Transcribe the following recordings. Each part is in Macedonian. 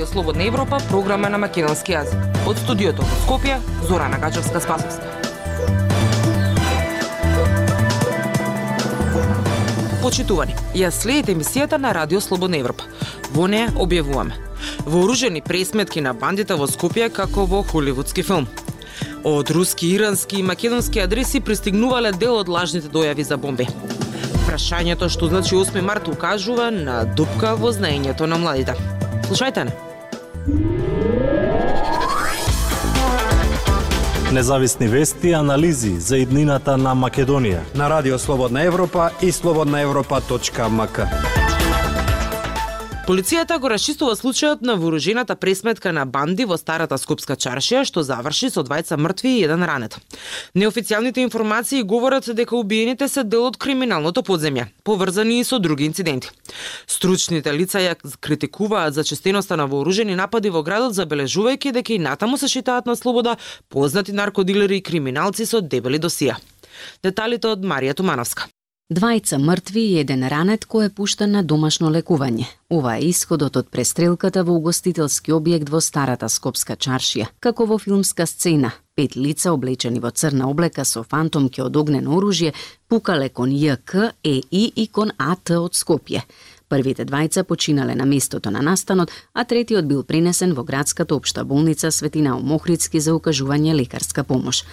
Радио Слободна Европа, програма на македонски јазик. Од студиото во Скопје, Зорана Гачевска-Спасовска. Почитувани, ја следите емисијата на Радио Слободна Европа. Во неја објавуваме вооружени пресметки на бандите во Скопје како во холивудски филм. Од руски, ирански и македонски адреси пристигнувале дел од лажните дојави за бомби. Прашањето што значи 8 март укажува на дупка во знаењето на младите. Слушајте не. Независни вести и анализи за иднината на Македонија. На Радио Слободна Европа и слободнаевропа.мк. Полицијата го расчистува случајот на вооружената пресметка на банди во старата Скопска чаршија, што заврши со двајца мртви и еден ранет. Неофицијалните информации говорат дека убиените се дел од криминалното подземје, поврзани и со други инциденти. Стручните лица ја критикуваат за честеноста на вооружени напади во градот, забележувајќи дека и натаму се шитаат на слобода познати наркодилери и криминалци со дебели досија. Деталите од Марија Тумановска. Двајца мртви и еден ранет кој е пуштен на домашно лекување. Ова е исходот од престрелката во угостителски објект во старата Скопска чаршија. Како во филмска сцена, пет лица облечени во црна облека со фантомки од огнено оружје пукале кон ЈК, ЕИ и кон АТ од Скопје. Првите двајца починале на местото на настанот, а третиот бил принесен во градската општа болница Светина Омохридски за укажување лекарска помош.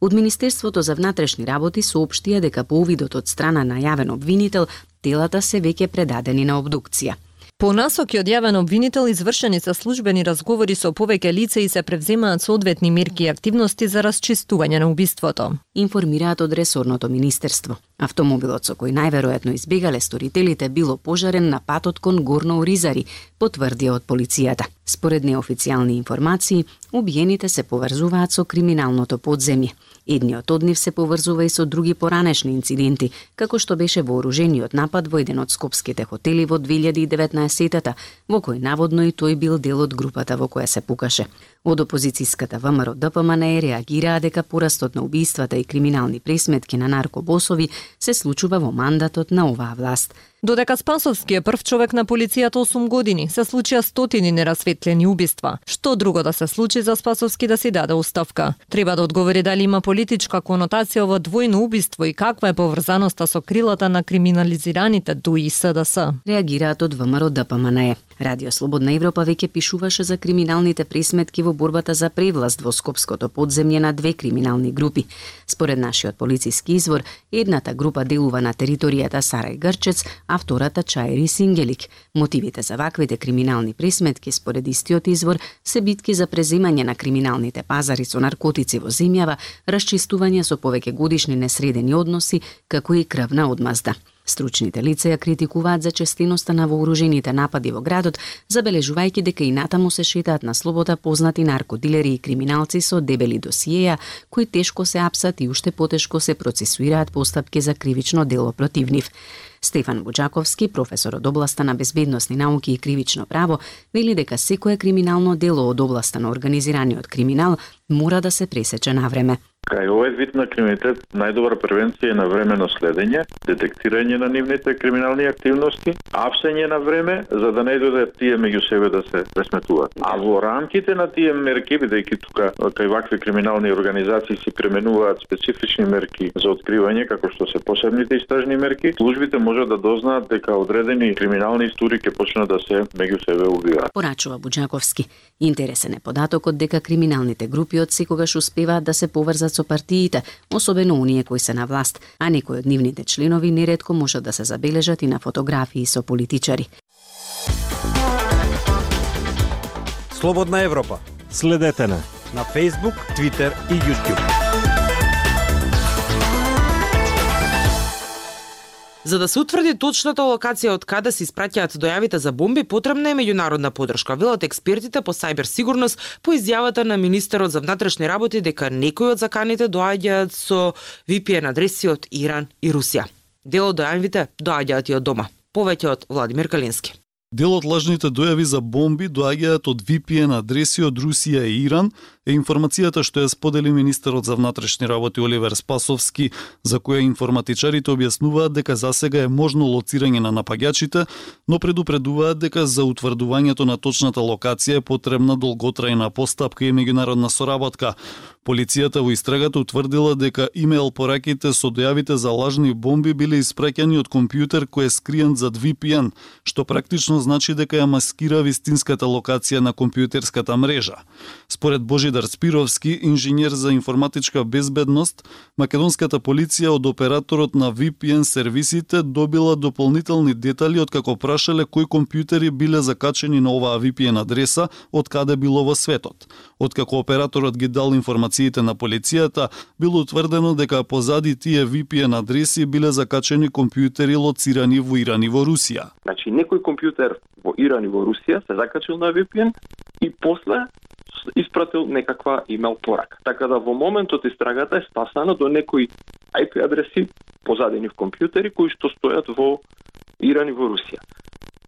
Од Министерството за внатрешни работи соопштија дека по увидот од страна на јавен обвинител, телата се веќе предадени на обдукција. По насоки од јавен обвинител извршени се службени разговори со повеќе лица и се превземаат соодветни мерки и активности за расчистување на убиството. Информираат од ресорното министерство. Автомобилот со кој најверојатно избегале сторителите било пожарен на патот кон Горно Оризари, потврдија од полицијата. Според неофицијални информации, убиените се поврзуваат со криминалното подземје. Едниот од нив се поврзува и со други поранешни инциденти, како што беше вооружениот напад во еден од скопските хотели во 2019-тата, во кој наводно и тој бил дел од групата во која се пукаше. Од опозицијската ВМРО ДПМН реагираа дека порастот на убиствата и криминални пресметки на наркобосови се случува во мандатот на оваа власт. Додека Спасовски е прв човек на полицијата 8 години, се случија стотини нерасветлени убиства. Што друго да се случи за Спасовски да си даде оставка? Треба да одговори дали има политичка конотација во двојно убиство и каква е поврзаноста со крилата на криминализираните ДУИ СДС. Реагираат од ВМРО ДПМН. Радио Слободна Европа веќе пишуваше за криминалните пресметки во борбата за превласт во Скопското подземје на две криминални групи. Според нашиот полициски извор, едната група делува на територијата Сарај Грчец, а втората Чаери Сингелик. Мотивите за ваквите криминални пресметки според истиот извор се битки за преземање на криминалните пазари со наркотици во земјава, расчистување со повеќе годишни несредени односи, како и крвна одмазда. Стручните лица ја критикуваат за честиноста на вооружените напади во градот, забележувајќи дека и натаму се шетаат на слобода познати наркодилери и криминалци со дебели досиеја, кои тешко се апсат и уште потешко се процесуираат постапки за кривично дело против нив. Стефан Буџаковски, професор од областа на безбедносни науки и кривично право, вели дека секое криминално дело од областа на организираниот криминал мора да се пресече на време. Кај овој вид на криминалитет најдобра превенција е на времено следење, детектирање на нивните криминални активности, апсење на време за да не дојде тие меѓу себе да се пресметуваат. А во рамките на тие мерки, бидејќи тука кај вакви криминални организации се применуваат специфични мерки за откривање како што се посебните истражни мерки, службите може да дознаат дека одредени криминални истори ќе почнат да се меѓу себе убиваат. Порачува Буџаковски. Интересен е податокот дека криминалните групи од секогаш успеваат да се поврзат со партиите, особено оние кои се на власт, а некои од нивните членови нередко можат да се забележат и на фотографии со политичари. Слободна Европа Следете на на Facebook, Twitter и YouTube. За да се утврди точната локација од каде се испраќаат дојавите за бомби, потребна е меѓународна подршка, велат експертите по сајбер сигурност по изјавата на министерот за внатрешни работи дека некои од заканите доаѓаат со VPN адреси од Иран и Русија. Дел од дојавите доаѓаат и од дома. Повеќе од Владимир Калински. Дел од лажните дојави за бомби доаѓаат од VPN адреси од Русија и Иран, е информацијата што ја сподели министерот за внатрешни работи Оливер Спасовски, за која информатичарите објаснуваат дека засега е можно лоцирање на напаѓачите, но предупредуваат дека за утврдувањето на точната локација е потребна долготрајна постапка и меѓународна соработка. Полицијата во истрагата утврдила дека имејл пораките со дојавите за лажни бомби биле испраќани од компјутер кој е скриен зад VPN, што практично значи дека ја маскира вистинската локација на компјутерската мрежа. Според Божидар Спировски, инженер за информатичка безбедност, македонската полиција од операторот на VPN сервисите добила дополнителни детали од како прашале кои компјутери биле закачени на оваа VPN адреса од каде било во светот. Откако операторот ги дал информациите на полицијата, било утврдено дека позади тие VPN адреси биле закачени компјутери лоцирани во Иран и во Русија. Значи, некој компјутер во Иран и во Русија се закачил на VPN и после испратил некаква имел порака. Така да во моментот истрагата е стасана до некои IP адреси позадени в компјутери кои што стојат во Иран и во Русија.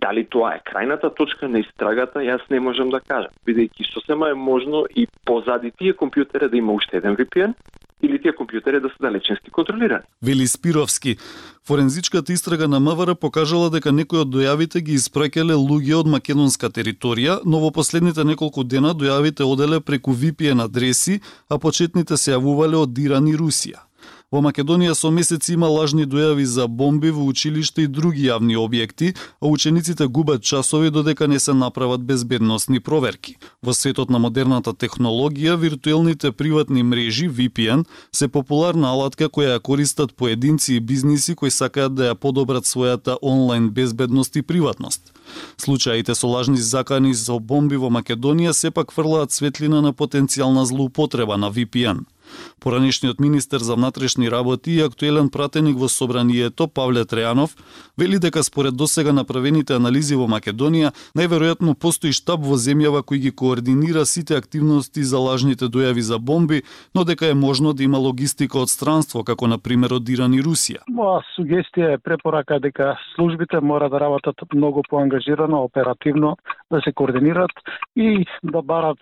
Дали тоа е крајната точка на истрагата, јас не можам да кажам, бидејќи сосема е можно и позади тие компјутери да има уште еден VPN или тие компјутери да се далечински контролирани. Вели Спировски, форензичката истрага на МВР покажала дека некои од дојавите ги испраќале луѓе од македонска територија, но во последните неколку дена дојавите оделе преку VPN адреси, а почетните се јавувале од Иран и Русија. Во Македонија со месеци има лажни дојави за бомби во училиште и други јавни објекти, а учениците губат часови додека не се направат безбедносни проверки. Во светот на модерната технологија, виртуелните приватни мрежи VPN се популарна алатка која ја користат поединци и бизниси кои сакаат да ја подобрат својата онлайн безбедност и приватност. Случаите со лажни закани за бомби во Македонија сепак фрлаат светлина на потенцијална злоупотреба на VPN. Поранешниот министер за внатрешни работи и актуелен пратеник во собранието Павле Трејанов вели дека според досега направените анализи во Македонија најверојатно постои штаб во земјава кој ги координира сите активности за лажните дојави за бомби, но дека е можно да има логистика од странство како на пример од Иран и Русија. Моја сугестија е препорака дека службите мора да работат многу поангажирано, оперативно, да се координират и да барат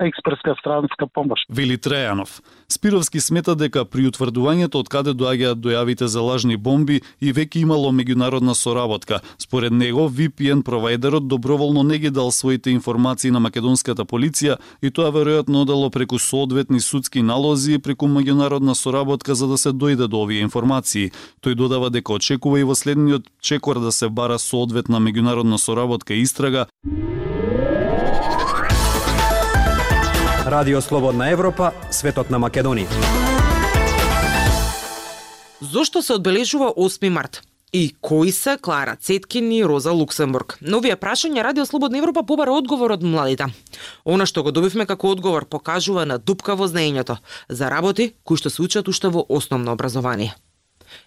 експертска странска помош. Вели Трејанов. Спировски смета дека при утврдувањето од каде доаѓаат дојавите за лажни бомби и веќе имало меѓународна соработка. Според него, VPN провайдерот доброволно не ги дал своите информации на македонската полиција и тоа веројатно одело преку соодветни судски налози и преку меѓународна соработка за да се дојде до овие информации. Тој додава дека очекува и во следниот чекор да се бара соодветна меѓународна соработка и истрага Радио Слободна Европа, светот на Македонија. Зошто се одбележува 8 март? И кои се Клара Цеткин и Роза Луксембург? Новија прашање Радио Слободна Европа побара одговор од младите. Она што го добивме како одговор покажува на дупка во знаењето за работи кои што се учат уште во основно образование.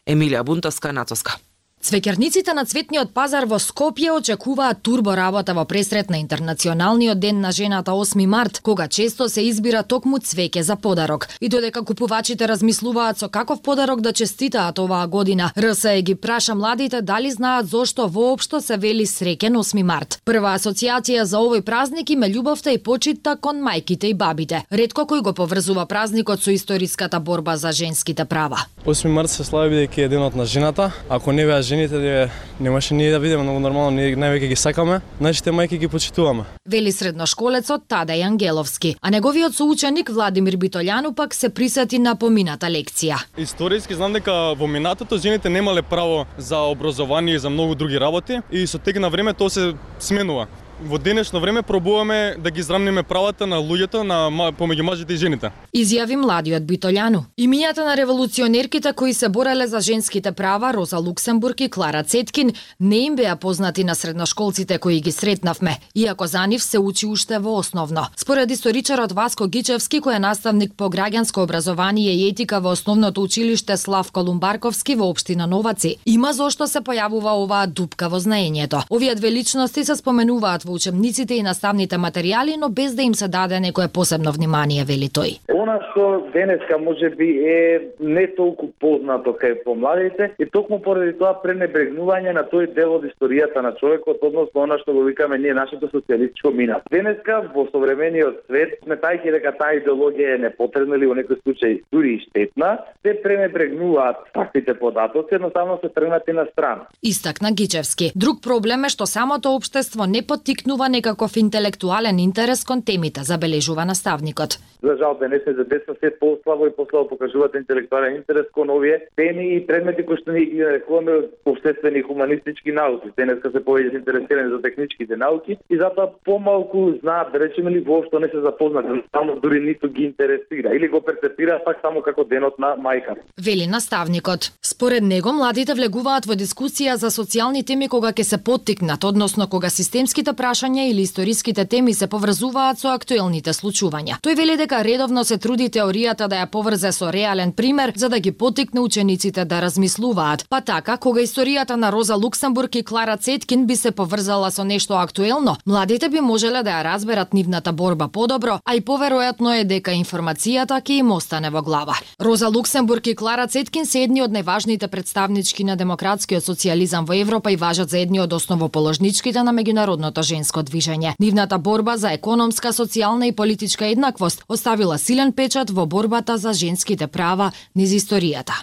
Емилија Бунтовска, Нацоска. Цвеќарниците на цветниот пазар во Скопје очекуваат турбо работа во пресрет на Интернационалниот ден на жената 8 март, кога често се избира токму цвеќе за подарок. И додека купувачите размислуваат со каков подарок да честитаат оваа година, РСЕ ги праша младите дали знаат зошто воопшто се вели среќен 8 март. Прва асоциација за овој празник име љубовта и почитта кон мајките и бабите. Ретко кој го поврзува празникот со историската борба за женските права. 8 март се слави бидејќи е денот на жената. Ако не беа жените де немаше ние да видиме многу нормално, ние највеќе ги сакаме, нашите мајки ги почитуваме. Вели средношколецот Тадај Ангеловски, а неговиот соученик Владимир Битолјану пак се присети на помината лекција. Историски знам дека во минатото жените немале право за образование и за многу други работи и со тек на време тоа се сменува во денешно време пробуваме да ги израмниме правата на луѓето на помеѓу мажите и жените. Изјави младиот Битолјану. Имињата на револуционерките кои се бореле за женските права, Роза Луксембург и Клара Цеткин, не им беа познати на средношколците кои ги сретнавме, иако за нив се учи уште во основно. Според историчарот Васко Гичевски, кој е наставник по граѓанско образование и етика во основното училиште Слав Колумбарковски во општина Новаци, има зошто се појавува оваа дупка во знаењето. Овие две личности се споменуваат во учебниците и наставните материјали, но без да им се даде некое посебно внимание, вели тој. Она што денеска може би е не толку познато кај помладите и токму поради тоа пренебрегнување на тој дел од историјата на човекот, односно она што го викаме ние нашето социјалистичко минато. Денеска во современиот свет, сметајќи дека таа идеологија е непотребна или во некој случај дури и штетна, се пренебрегнуваат таквите податоци, едноставно се тргнати на страна. Истакна Гичевски. Друг проблем е што самото општество не поттикнува некаков интелектуален интерес кон темите, забележува наставникот. За жал денеска за деца се послабо и послабо покажуваат интелектуален интерес кон овие теми и предмети кои што ние ги нарекуваме обштествени и хуманистички науки. Денеска се повеќе интересирани за техничките науки и затоа помалку знаат, да речеме ли, воопшто не се запознати, само дури ниту ги интересира или го перцепира пак само како денот на мајка. Вели наставникот. Според него младите влегуваат во дискусија за социјални теми кога ќе се поттикнат, односно кога системските прашања или историските теми се поврзуваат со актуелните случувања. Тој вели дека редовно се труди теоријата да ја поврзе со реален пример за да ги поттикне учениците да размислуваат. Па така, кога историјата на Роза Луксембург и Клара Цеткин би се поврзала со нешто актуелно, младите би можеле да ја разберат нивната борба подобро, а и поверојатно е дека информацијата ќе им остане во глава. Роза Луксембург и Клара Цеткин се едни од најважните представнички на демократскиот социјализам во Европа и важат за едни од основоположничките на меѓународното женско движење. Нивната борба за економска, социјална и политичка еднаквост оставила силен печат во борбата за женските права низ историјата.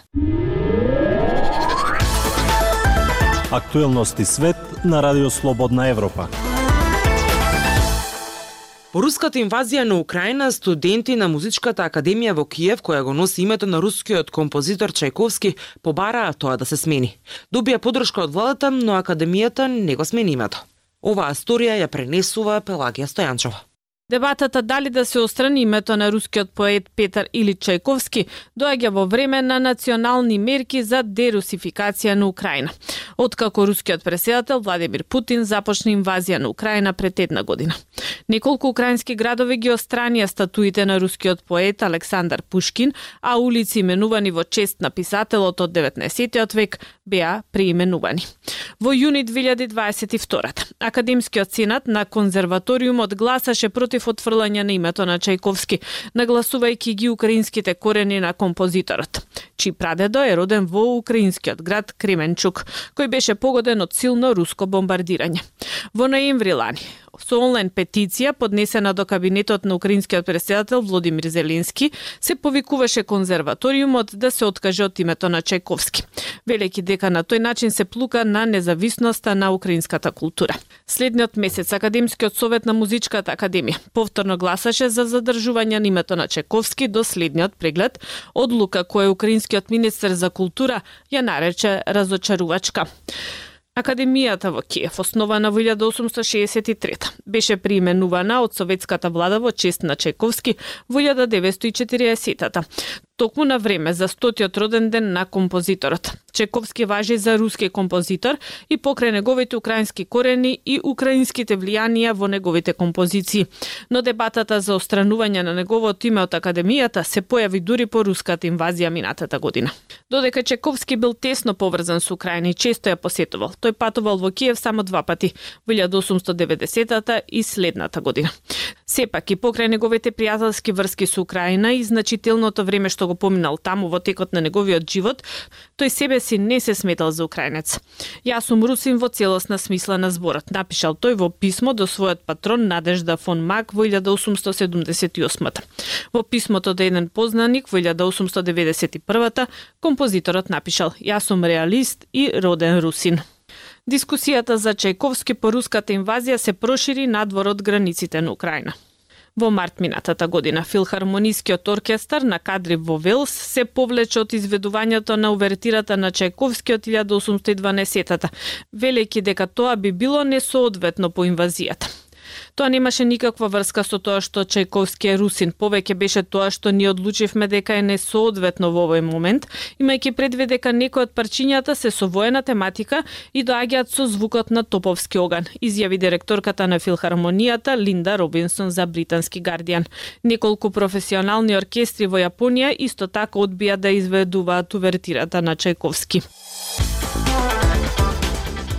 Актуелности свет на Радио Слободна Европа. По руската инвазија на Украина, студенти на Музичката академија во Киев, која го носи името на рускиот композитор Чајковски, побараа тоа да се смени. Добија подршка од владата, но академијата не го смени името. Оваа сторија ја пренесува Пелагија Стојанчова. Дебатата дали да се острани името на рускиот поет Петар Или Чајковски доаѓа во време на национални мерки за дерусификација на Украина. Откако рускиот преседател Владимир Путин започна инвазија на Украина пред една година. Неколку украински градови ги остранија статуите на рускиот поет Александар Пушкин, а улици именувани во чест на писателот од 19 век беа преименувани. Во јуни 2022 Академскиот сенат на конзерваториумот гласаше против против отфрлање на името на Чајковски, нагласувајќи ги украинските корени на композиторот, чиј прадедо е роден во украинскиот град Кременчук, кој беше погоден од силно руско бомбардирање. Во ноември лани, со онлайн петиција поднесена до кабинетот на украинскиот председател Владимир Зеленски, се повикуваше конзерваториумот да се откаже од името на Чајковски, велејќи дека на тој начин се плука на независноста на украинската култура. Следниот месец Академскиот совет на Музичката академија повторно гласаше за задржување на името на Чековски до следниот преглед, одлука која украинскиот министер за култура ја нарече разочарувачка. Академијата во Киев, основана во 1863 беше приименувана од советската влада во чест на Чековски во 1940-та токму на време за стотиот роден ден на композиторот. Чековски важи за руски композитор и покрај неговите украински корени и украинските влијанија во неговите композиции. Но дебатата за остранување на неговото име од академијата се појави дури по руската инвазија минатата година. Додека Чековски бил тесно поврзан со Украина и често ја посетувал, тој патувал во Киев само два пати, во 1890-та и следната година. Сепак и покрај неговите пријателски врски со Украина и значителното време што го поминал таму во текот на неговиот живот, тој себе си не се сметал за украинец. Јас сум русин во целосна смисла на зборот, напишал тој во писмо до својот патрон Надежда фон Мак во 1878 Во писмото до еден познаник во 1891 композиторот напишал Јас сум реалист и роден русин. Дискусијата за Чајковски по руската инвазија се прошири надвор од границите на Украина. Во март минатата година Филхармонискиот оркестар на кадри во Велс се повлече од изведувањето на увертирата на Чайковскиот 1812-та, велејќи дека тоа би било несоодветно по инвазијата. Тоа немаше никаква врска со тоа што Чајковски е русин, повеќе беше тоа што ние одлучивме дека е несоодветно во овој момент, имајќи предвид дека некои од парчињата се со воена тематика и доаѓаат со звукот на топовски оган, изјави директорката на филхармонијата Линда Робинсон за британски Гардијан. Неколку професионални оркестри во Јапонија исто така одбија да изведуваат увертирата на Чајковски.